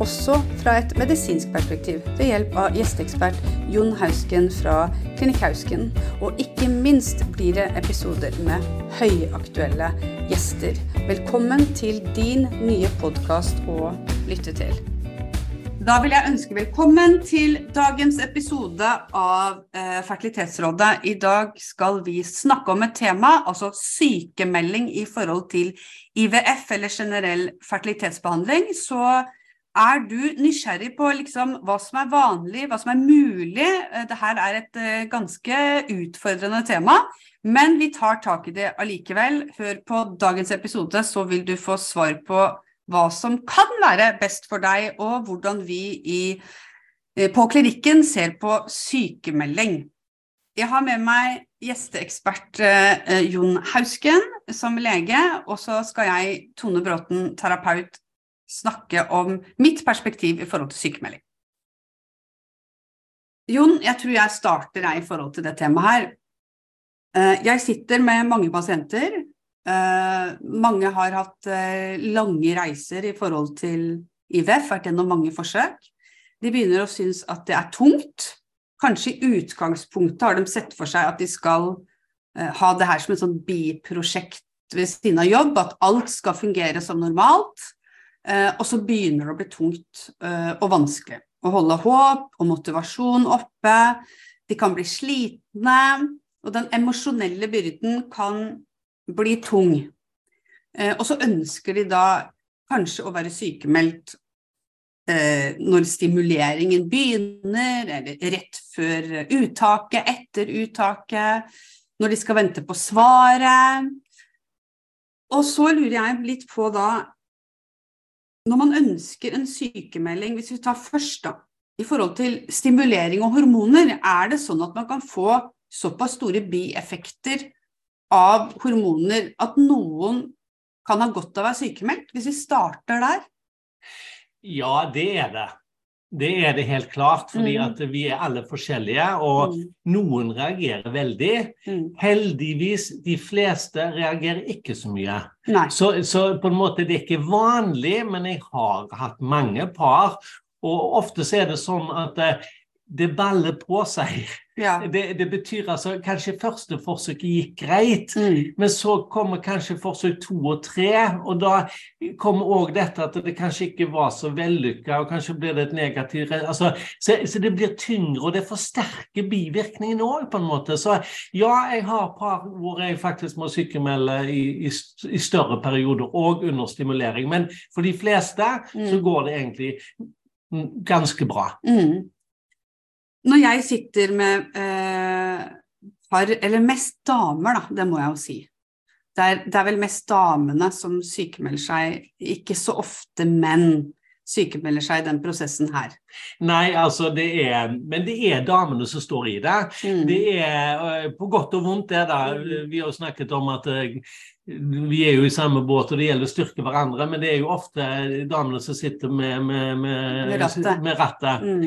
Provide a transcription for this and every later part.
også fra et medisinsk perspektiv ved hjelp av gjesteekspert Jon Hausken fra Klinikk Hausken. Og ikke minst blir det episoder med høyaktuelle gjester. Velkommen til din nye podkast å lytte til. Da vil jeg ønske velkommen til dagens episode av eh, Fertilitetsrådet. I dag skal vi snakke om et tema, altså sykemelding i forhold til IVF, eller generell fertilitetsbehandling. Så er du nysgjerrig på liksom, hva som er vanlig, hva som er mulig? Eh, Dette er et eh, ganske utfordrende tema, men vi tar tak i det allikevel. Hør på dagens episode, så vil du få svar på hva som kan være best for deg, og hvordan vi i, eh, på klinikken ser på sykemelding. Jeg har med meg gjesteekspert Jon Hausken som lege, og så skal jeg, Tone Bråten, terapeut, snakke om mitt perspektiv i forhold til sykemelding. Jon, jeg tror jeg starter i forhold til det temaet her. Eh, jeg sitter med mange pasienter Uh, mange har hatt uh, lange reiser i forhold til IVF, vært gjennom mange forsøk. De begynner å synes at det er tungt. Kanskje i utgangspunktet har de sett for seg at de skal ha det her som et sånn biprosjekt ved siden av jobb, at alt skal fungere som normalt. Og så begynner det å bli tungt og vanskelig å holde håp og motivasjon oppe. De kan bli slitne, og den emosjonelle byrden kan bli tung. Eh, og så ønsker de da kanskje å være sykemeldt eh, når stimuleringen begynner, eller rett før uttaket, etter uttaket, når de skal vente på svaret. Og så lurer jeg litt på da Når man ønsker en sykemelding, hvis vi tar først, da, i forhold til stimulering og hormoner, er det sånn at man kan få såpass store bieffekter av hormoner at noen kan ha godt av å være sykemeldt, hvis vi starter der? Ja, det er det. Det er det helt klart, fordi mm. at vi er alle forskjellige, og mm. noen reagerer veldig. Mm. Heldigvis, de fleste reagerer ikke så mye. Så, så, på en måte det er ikke vanlig, men jeg har hatt mange par. Og ofte så er det sånn at eh, det baller på seg. Ja. Det, det, betyr altså kanskje første forsøket gikk greit, mm. men så kommer kanskje forsøk to og tre, og da kommer òg dette at det kanskje ikke var så vellykka, og kanskje blir det et negativt altså, så, så, det blir tyngre, og det forsterker bivirkningen òg, på en måte. Så ja, jeg har par hvor jeg faktisk må sykemelde i, i, i større perioder, og under stimulering, men for de fleste mm. så går det egentlig ganske bra. Mm. Når jeg sitter med eh, par, eller mest damer, da, det må jeg jo si. Det er, det er, vel mest damene som sykemelder seg, ikke så ofte menn sykemelder seg i den prosessen her. Nei, altså det er Men det er damene som står i det. Mm. Det er eh, på godt og vondt, det da. Mm. Vi har jo snakket om at eh, vi er jo i samme båt, og det gjelder å styrke hverandre, men det er jo ofte damene som sitter med, med, med, med rattet. Med rattet. Mm.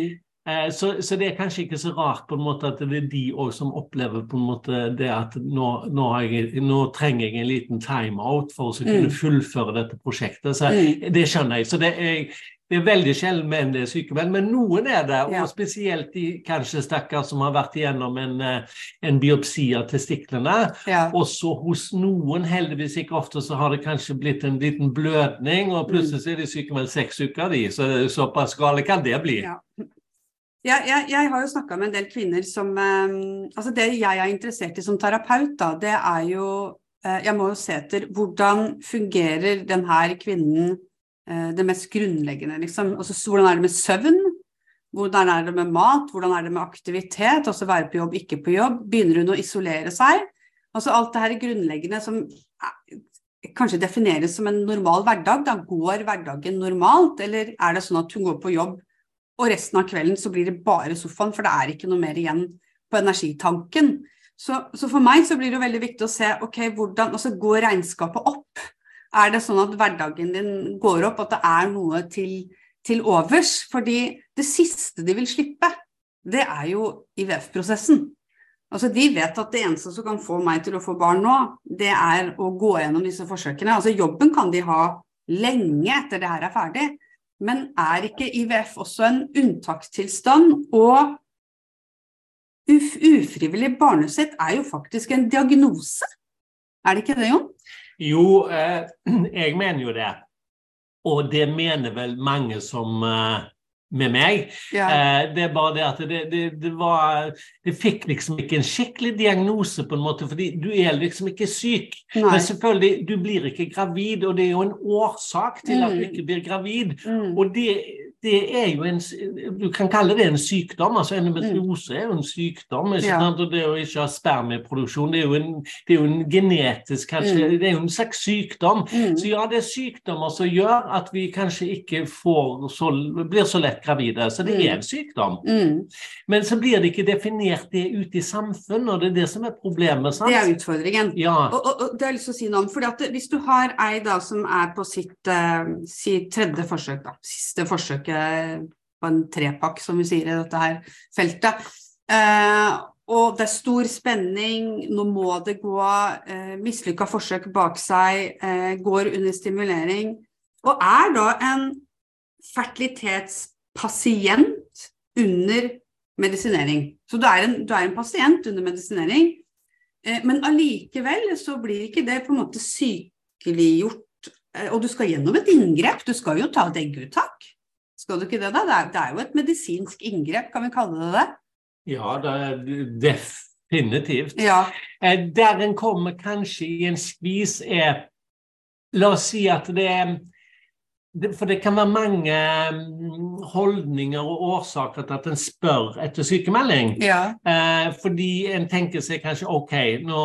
Eh, så, så, det er kanskje ikke så rart på en måte at det er de òg som opplever på en måte det at nå, nå, jeg, nå trenger jeg en liten timeout for å kunne mm. fullføre dette prosjektet. Så mm. Det skjønner jeg. Så det er, det er veldig sjelden menn det er sykemenn, men noen er det. Og spesielt de kanskje stakkar som har vært igjennom en, eh, en biopsi av testiklene. Ja. Også hos noen, heldigvis ikke ofte, så har det kanskje blitt en liten blødning, og plutselig mm. er de sykemeldt seks uker, de. Så såpass gale kan det bli. Ja. Jeg, jeg, jeg, har jo snakka med en del kvinner som um, Altså det jeg er interessert i som terapeut, da, det er jo uh, Jeg må jo se etter hvordan fungerer denne kvinnen uh, det mest grunnleggende, liksom. Altså, hvordan er det med søvn? Hvordan er det med mat? Hvordan er det med aktivitet? Altså være på jobb, ikke på jobb? Begynner hun å isolere seg? Altså alt det her grunnleggende som kanskje defineres som en normal hverdag. Da går hverdagen normalt, eller er det sånn at hun går på jobb og resten av kvelden så blir det bare sofaen, for det er ikke noe mer igjen på energitanken. Så, så, for meg så blir det jo veldig viktig å se ok, hvordan altså Går regnskapet opp? Er det sånn at hverdagen din går opp, at det er noe til, til overs? Fordi det siste de vil slippe, det er jo IVF-prosessen. Altså, De vet at det eneste som kan få meg til å få barn nå, det er å gå gjennom disse forsøkene. Altså Jobben kan de ha lenge etter det her er ferdig, men er ikke IVF også en unntakstilstand? Og uf ufrivillig barnesett er jo faktisk en diagnose. Er det ikke det, Jon? Jo, eh, jeg mener jo det. Og det mener vel mange som eh, med meg. Ja. Eh, det er bare det at det, det, det, var Det fikk liksom ikke en skikkelig diagnose, på en måte, fordi du er liksom ikke syk. Nei. Men selvfølgelig, du blir ikke gravid, og det er jo en årsak til at du mm. ikke blir gravid. Mm. Og det det er jo en Du kan kalle det en sykdom. altså Endometriose er jo en sykdom. ikke ja. sant, og Det å ikke ha spermieproduksjon det er jo en, det er jo en genetisk kanskje, mm. det er jo en slags sykdom. Mm. Så ja, det er sykdommer som gjør at vi kanskje ikke får så, blir så lett gravide. Så det mm. er en sykdom. Men så blir det ikke definert det ute i samfunnet, og det er det som er problemet. sant? Det er utfordringen. Ja. Og, og, og, det har jeg lyst til å si noe om. fordi at Hvis du har ei da som er på sitt, uh, sitt tredje forsøk, da, siste forsøket på en trepakk, som vi sier i dette her feltet. Eh, og det er stor spenning, nå må det gå, eh, mislykka forsøk bak seg, eh, går under stimulering. Og er da en fertilitetspasient under medisinering. Så du er en, du er en pasient under medisinering, eh, men allikevel så blir ikke det på en måte sykeliggjort. Eh, og du skal gjennom et inngrep, du skal jo ta et egguttak. Skal du ikke det, da? Det er, det er, jo et medisinsk inngrep, kan vi kalle det det? Ja, det er definitivt. Ja. Eh, der en kommer kanskje i en skvis, er La oss si at det er for det kan være mange mm, holdninger og årsaker til at en spør etter sykemelding. Ja. Eh, fordi en tenker seg kanskje OK, nå,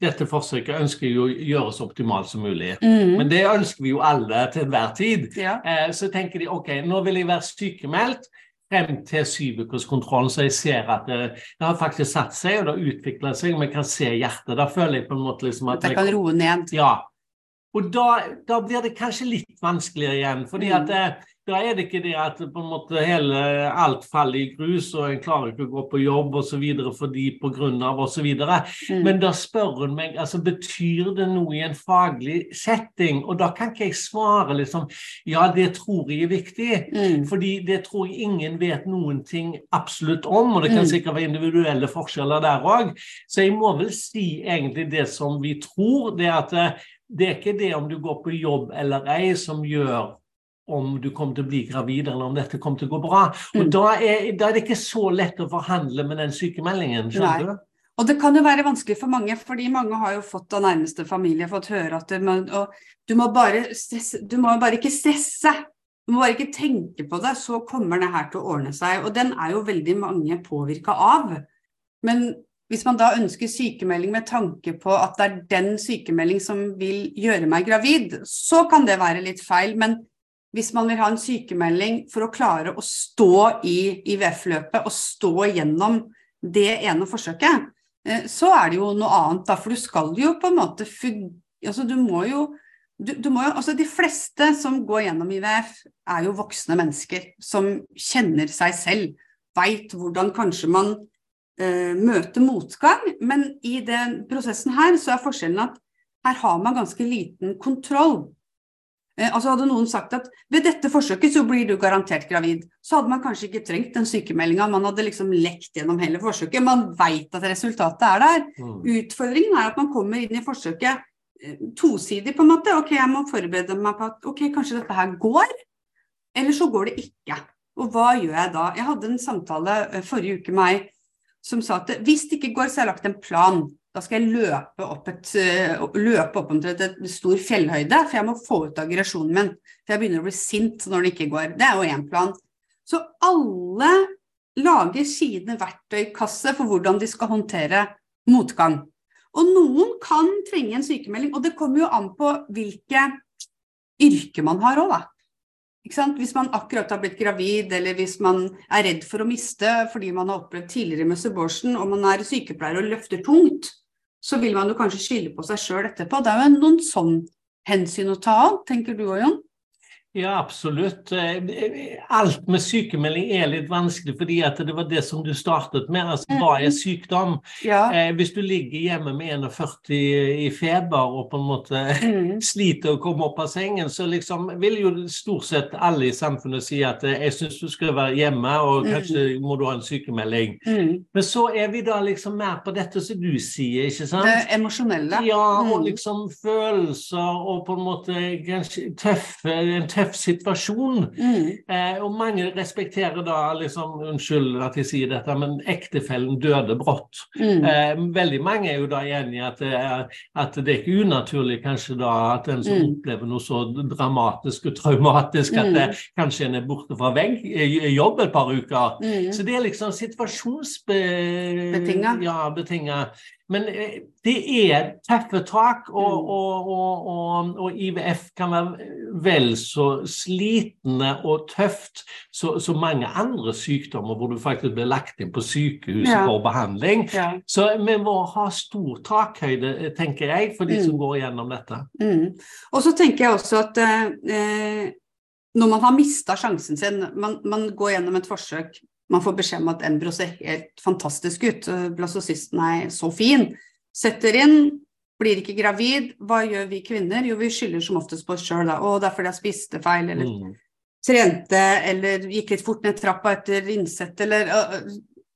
dette forsøket ønsker vi å gjøre så optimalt som mulig. Mm. Men det ønsker vi jo alle til enhver tid. Ja. Eh, så tenker de OK, nå vil jeg være sykemeldt frem til syvukerskontrollen, så jeg ser at det, det, har faktisk satt seg, og det har utvikla seg, og vi kan se hjertet. Da føler jeg på en måte liksom at Det kan roe ned? Ja. Og da, da, blir det kanskje litt vanskeligere igjen. fordi at mm. Eh, da er det ikke det at på en måte hele, alt faller i grus, og en klarer ikke å gå på jobb osv. fordi av osv. Mm. Men da spør hun meg altså betyr det noe i en faglig setting. Og da kan ikke jeg svare liksom ja, det tror jeg er viktig. Mm. fordi det tror jeg ingen vet noen ting absolutt om, og det kan mm. sikkert være individuelle forskjeller der òg. Så jeg må vel si egentlig det som vi tror, det at eh, det er ikke det om du går på jobb eller ei som gjør om du kommer til å bli gravid, eller om dette kommer til å gå bra. Og mm. da, er, da, er, det ikke så lett å forhandle med den sykemeldingen. skjønner Nei. du? Og det kan jo være vanskelig for mange, fordi mange har jo fått av nærmeste familie fått høre at må, du, må stresse, du må bare ikke stresse. Du må bare ikke tenke på det, så kommer det her til å ordne seg. Og den er jo veldig mange påvirka av. Men hvis man da ønsker sykemelding med tanke på at det er den sykemelding som vil gjøre meg gravid, så kan det være litt feil. Men hvis man vil ha en sykemelding for å klare å stå i IVF-løpet og stå gjennom det ene forsøket, eh, så er det jo noe annet. For du skal jo på en måte Altså, du må jo du, du må jo, altså De fleste som går gjennom IVF, er jo voksne mennesker som kjenner seg selv. Veit hvordan kanskje man eh, møter motgang. Men i den prosessen her så er forskjellen at her har man ganske liten kontroll. Uh, altså Hadde noen sagt at ved dette forsøket så blir du garantert gravid, så hadde man kanskje ikke trengt den sykemeldinga. Man hadde liksom lekt gjennom hele forsøket. Man veit at resultatet er der. Mm. Utfordringen er at man kommer inn i forsøket uh, tosidig, på en måte. Ok, jeg må forberede meg på at ok, kanskje dette her går, eller så går det ikke. Og hva gjør jeg da? Jeg hadde en samtale forrige uke med ei som sa at hvis det ikke går, så har jeg lagt en plan. Da skal jeg løpe opp, et, eh, løpe opp omtrent et stor fjellhøyde, for jeg må få ut aggresjonen min. For jeg begynner å bli sint når det ikke går. Det er jo én plan. Så alle lager sine verktøykasse for hvordan de skal håndtere motgang. Og noen kan trenge en sykemelding, og det kommer jo an på hvilke yrker man har òg, da. Hvis man akkurat har blitt gravid, eller hvis man er redd for å miste fordi man har opplevd tidligere med subortion, og man er sykepleier og løfter tungt, så vil man jo kanskje skylde på seg sjøl etterpå. Det er jo noen sånn hensyn å ta av, tenker du òg, Jon? Ja, absolutt. Eh, alt med sykemelding er litt vanskelig, fordi det var det som du startet med. altså Hva er mm. sykdom? Ja. Eh, hvis du ligger hjemme med 41 i feber og på en måte mm. sliter å komme opp av sengen, så liksom vil jo stort sett alle i samfunnet si at eh, jeg syns du skal være hjemme, og mm. kanskje mm. må du ha en sykemelding. Mm. Men så er vi da liksom mer på dette som du sier, ikke sant? Det emosjonelle. Ja, og mm. liksom følelser og på en måte kanskje tøffe, en tøff tøff situasjon. Mm. Eh, og mange respekterer da liksom, Unnskyld at jeg sier dette, men ektefellen døde brått. Mm. Eh, veldig mange er jo da enig i at, at, det er ikke unaturlig kanskje da at en som mm. opplever noe så dramatisk og traumatisk at det, mm. kanskje en er borte fra vegg, eh, jobb et par uker. Mm. Så det er liksom situasjonsbetinga. Ja, men eh, det er tøffe tak, og, mm. og, og, og, IVF kan være vel så slitende og tøft som mange andre sykdommer hvor du faktisk blir lagt inn på sykehus ja. for behandling. Ja. Så vi må ha stor takhøyde, tenker jeg, for de mm. som går gjennom dette. Mm. Og så tenker jeg også at eh, når man har mista sjansen sin, man, man går gjennom et forsøk man får beskjed om at embryo ser helt fantastisk ut, blastocysten er så fin. Setter inn, blir ikke gravid. Hva gjør vi kvinner? Jo, vi skylder som oftest på oss sjøl, da. Å, det er fordi jeg spiste feil, eller mm. trente, eller gikk litt fort ned trappa etter innsett, eller uh,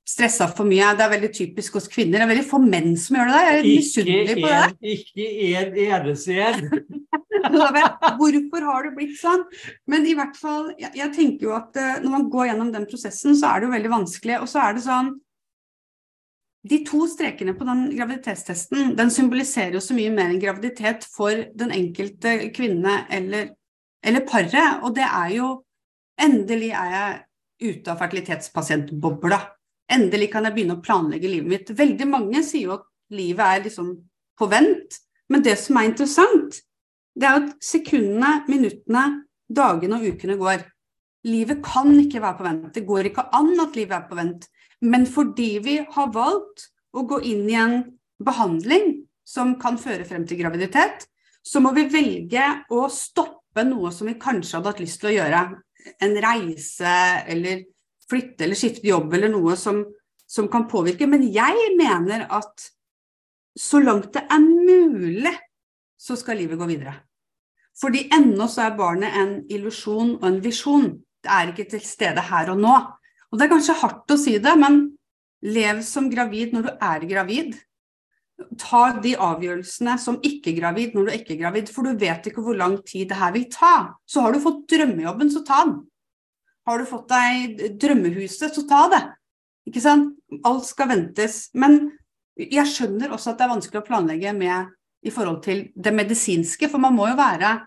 stressa for mye. Det er veldig typisk hos kvinner. Det er veldig få menn som gjør det der. Jeg er misunnelig på det. Ikke en eneste en. Hvorfor har det blitt sånn? Men i hvert fall, jeg, jeg, tenker jo at uh, når man går gjennom den prosessen, så er det jo veldig vanskelig. Og så er det sånn De to strekene på den graviditetstesten, den symboliserer jo så mye mer enn graviditet for den enkelte kvinne eller, eller paret. Og det er jo Endelig er jeg ute av fertilitetspasientbobla. Endelig kan jeg begynne å planlegge livet mitt. Veldig mange sier jo at livet er liksom på vent. Men det som er interessant, det er at sekundene, minuttene, dagene og ukene går. Livet kan ikke være på vent. Det går ikke an at livet er på vent. Men fordi vi har valgt å gå inn i en behandling som kan føre frem til graviditet, så må vi velge å stoppe noe som vi kanskje hadde hatt lyst til å gjøre. En reise eller flytte eller skifte jobb eller noe som, som kan påvirke. Men jeg mener at så langt det er mulig, så skal livet gå videre. Fordi ennå så er barnet en illusjon og en visjon. Det er ikke til stede her og nå. Og det er kanskje hardt å si det, men lev som gravid når du er gravid. Ta de avgjørelsene som ikke-gravid når du er ikke-gravid, for du vet ikke hvor lang tid det her vil ta. Så har du fått drømmejobben, så ta den. Har du fått deg drømmehuset, så ta det. Ikke sant? Alt skal ventes. Men jeg skjønner også at det er vanskelig å planlegge med i forhold til det medisinske, for man må jo være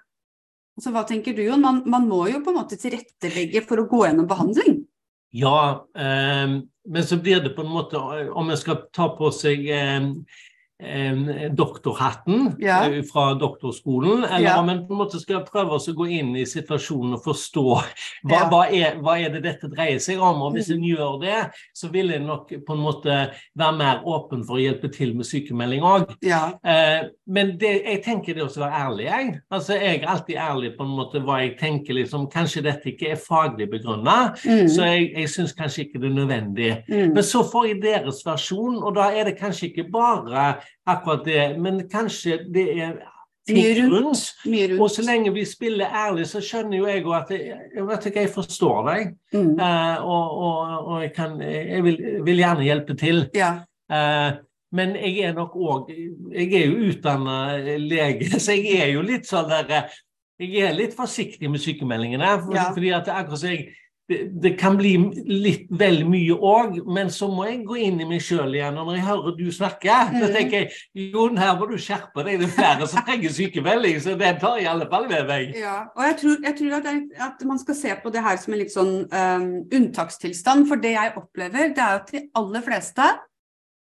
Altså, hva tenker du, Jon? Man, man, må jo på en måte tilrettelegge for å gå gjennom behandling? Ja, eh, men så blir det på en måte Om jeg skal ta på seg eh, doktorhatten ja. Eh, fra doktorskolen, eller ja. om en på en måte skal prøve å gå inn i situasjonen og forstå hva, ja. hva, er, hva, er, det dette dreier seg om. Og hvis en mm. gjør det, så vil en nok på en måte være mer åpen for å hjelpe til med sykemelding òg. Eh, men det, jeg tenker det også å være ærlig, jeg. Altså, jeg er alltid ærlig på en måte hva jeg tenker. liksom, Kanskje dette ikke er faglig begrunna, mm. så jeg, jeg syns kanskje ikke det er nødvendig. Mm. Men så får jeg deres versjon, og da er det kanskje ikke bare akkurat det. Men kanskje det er mye rundt. Rundt. Og så lenge vi spiller ærlig, så skjønner jo jeg at jeg, ikke, jeg forstår deg. Mm. Uh, og, og, og, jeg, kan, jeg vil, vil, gjerne hjelpe til. Ja. Uh, men jeg er nok òg Jeg er jo utdanna lege, så jeg er jo litt sånn der Jeg er litt forsiktig med sykemeldingene. For, ja. fordi at akkurat så jeg det, kan bli litt vel mye òg, men så må jeg gå inn i meg sjøl igjen. Og når jeg hører du snakke, mm. så tenker jeg Jon, her må du skjerpe deg. Det er flere som trenger sykemelding, så det tar jeg i alle fall med meg. Ja, og jeg tror, jeg tror at, jeg, at, man skal se på det her som en litt sånn um, unntakstilstand. For det jeg opplever, det er at de aller fleste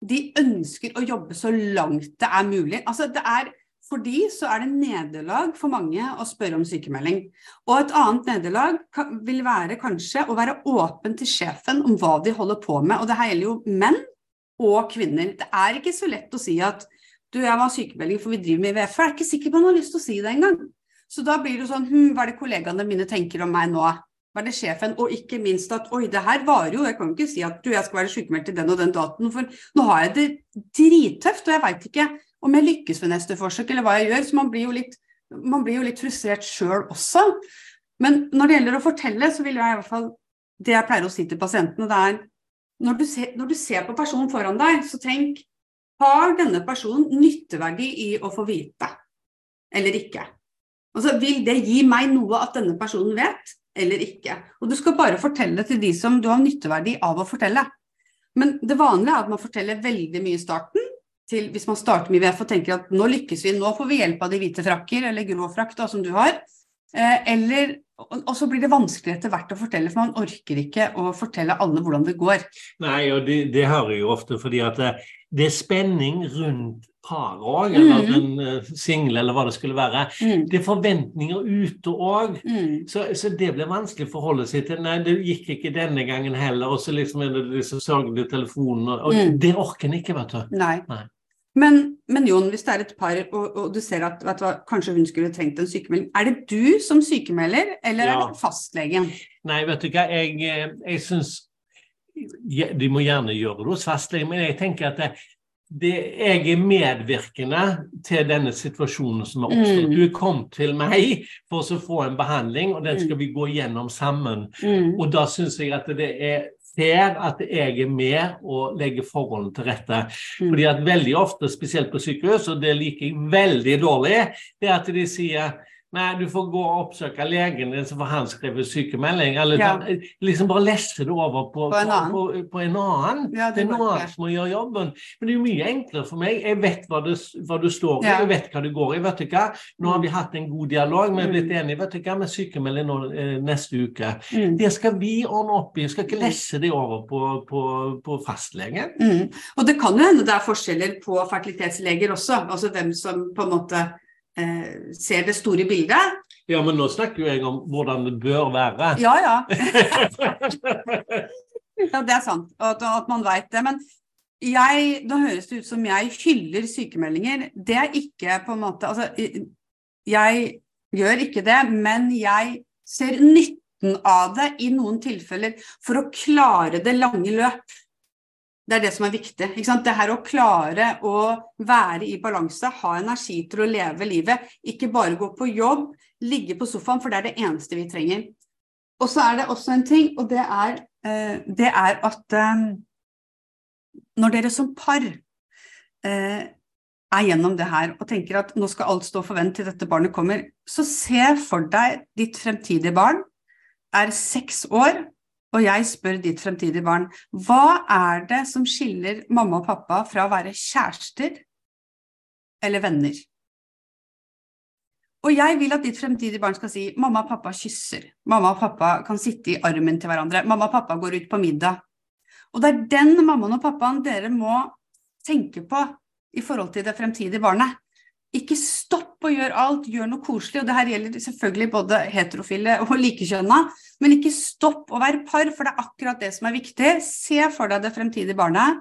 de ønsker å jobbe så langt det er mulig. Altså, det er fordi så er det nederlag for mange å spørre om sykemelding. Og et annet nederlag vil være kanskje å være åpen til sjefen om hva de holder på med. Og det her gjelder jo menn og kvinner. Det er ikke så lett å si at du, jeg var sykemelding for vi driver med IVF. Jeg er ikke sikker på om han har lyst til å si det engang. Så da blir det sånn hm, hva er det kollegaene mine tenker om meg nå? Hva er det sjefen? Og ikke minst at oi, det her varer jo, jeg kan jo ikke si at du, jeg skal være sykemeldt til den og den datoen, for nå har jeg det drittøft, og jeg veit ikke om jeg lykkes ved neste forsøk, eller hva jeg gjør. Så man blir jo litt, blir jo litt frustrert sjøl også. Men når det gjelder å fortelle, så vil jeg i hvert fall Det jeg pleier å si til pasientene, det er når du, ser, når du ser på personen foran deg, så tenk har denne personen nytteverdi i å få vite eller ikke? Altså, Vil det gi meg noe at denne personen vet, eller ikke? Og Du skal bare fortelle til de som du har nytteverdi av å fortelle. Men det vanlige er at man forteller veldig mye i starten, til, hvis man starter med IVF og tenker at nå lykkes vi, nå får vi hjelp av de hvite frakker eller grå frakk da, som du har. Eh, eller, og så blir det vanskelig etter hvert å fortelle, for man orker ikke å fortelle alle hvordan det går. Nei, og det, det hører jeg jo ofte fordi at det, det er spenning rundt paret òg, eller mm. den uh, single, eller hva det skulle være. Mm. Det er forventninger ute òg. Mm. Så, så, det blir vanskelig å forholde seg til. Nei, det gikk ikke denne gangen heller. Og så liksom er det disse sørgelige telefonene. Og mm. det orker en ikke, vet du. Nei. Nei. Men, men, Jon, hvis det er et par, og, og du ser at hva, kanskje hun skulle trengt en sykemelding, er det du som sykemelder, eller ja. er det fastlegen? Nei, vet du hva, jeg, eh, jeg syns De må gjerne gjøre det hos fastlegen, men jeg tenker at det, det, jeg er medvirkende til denne situasjonen som har oppstått. Mm. Du kommet til meg for å få en behandling, og den skal mm. vi gå gjennom sammen. Mm. Og da syns jeg at det er ser at jeg er med og legger forholdene til rette. Mm. Fordi at veldig ofte, spesielt på sykehus, og det liker jeg veldig dårlig, det er at de sier Nei, du får gå og oppsøke legen din, så får han skrevet sykemelding. Eller ja. liksom bare lesse det over på, på, en, annen. På, på en annen. Ja, det, det, er noen annen som må gjøre jobben. Men det er jo mye enklere for meg. Jeg vet hva, det, hva du står i, ja. jeg vet hva det går i. vet du hva? Nå har vi mm. hatt en god dialog, vi er blitt mm. enige vet du hva, med sykemelding nå, eh, neste uke. Mm. Det skal vi ordne opp i. Vi skal ikke lese lesse det over på, på fastlegen. Mm. Og det kan jo hende det er forskjeller på fertilitetsleger også. Altså hvem som på en måte eh, ser det store bildet. Ja, men nå snakker jo jeg om hvordan det bør være. Ja, ja. ja det er sant, at, at man veit det. Men jeg, da høres det ut som jeg hyller sykemeldinger. Det er ikke på en måte Altså, jeg gjør ikke det, men jeg ser nytten av det i noen tilfeller for å klare det lange løp. Det er det som er viktig. Det her å klare å være i balanse, ha energi til å leve livet. Ikke bare gå på jobb, ligge på sofaen, for det er det eneste vi trenger. Og så er det også en ting, og det er, eh, det er at eh, når dere som par eh, er gjennom det her og tenker at nå skal alt stå for vent til dette barnet kommer, så se for deg ditt fremtidige barn er seks år og jeg spør ditt fremtidige barn hva er det som skiller mamma og pappa fra å være kjærester eller venner? Og jeg vil at ditt fremtidige barn skal si mamma og pappa kysser, mamma og pappa kan sitte i armen til hverandre, mamma og pappa går ut på middag. Og det er den mammaen og pappaen dere må tenke på i forhold til det fremtidige barnet. Ikke stopp å gjøre alt, gjør noe koselig. Og det her gjelder selvfølgelig både heterofile og likekjønna. Men ikke stopp å være par, for det er akkurat det som er viktig. Se for deg det fremtidige barnet.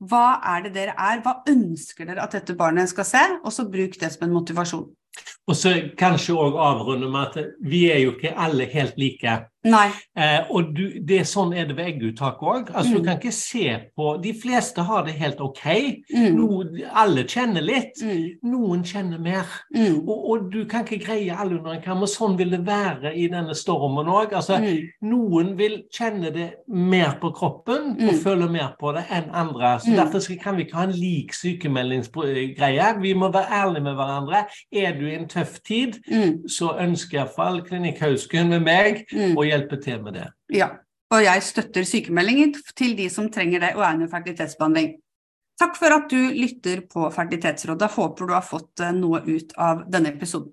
Hva er det dere er? Hva ønsker dere at dette barnet skal se? Og så bruk det som en motivasjon. Og så kanskje òg avrunde med at vi er jo ikke alle helt like. Nei. Eh, og du, det, sånn er det ved egguttak òg. Altså, mm. Du kan ikke se på De fleste har det helt ok. Mm. Noen, alle kjenner litt. Mm. Noen kjenner mer. Mm. Og, og, du kan ikke greie alle under en kam. Og sånn vil det være i denne stormen òg. Altså, mm. Noen vil kjenne det mer på kroppen og mm. føle mer på det enn andre. Så Derfor kan vi ikke ha en lik sykemeldingsgreie. Vi må være ærlige med hverandre. Er du i en tøff tid, så ønsker iallfall Klinikk Hausken med meg å hjelpe hjelpe til med det. Ja, og jeg støtter sykemeldinger til de som trenger det og er under fertilitetsbehandling. Takk for at du lytter på Fertilitetsrådet. Håper du har fått eh, noe ut av denne episoden.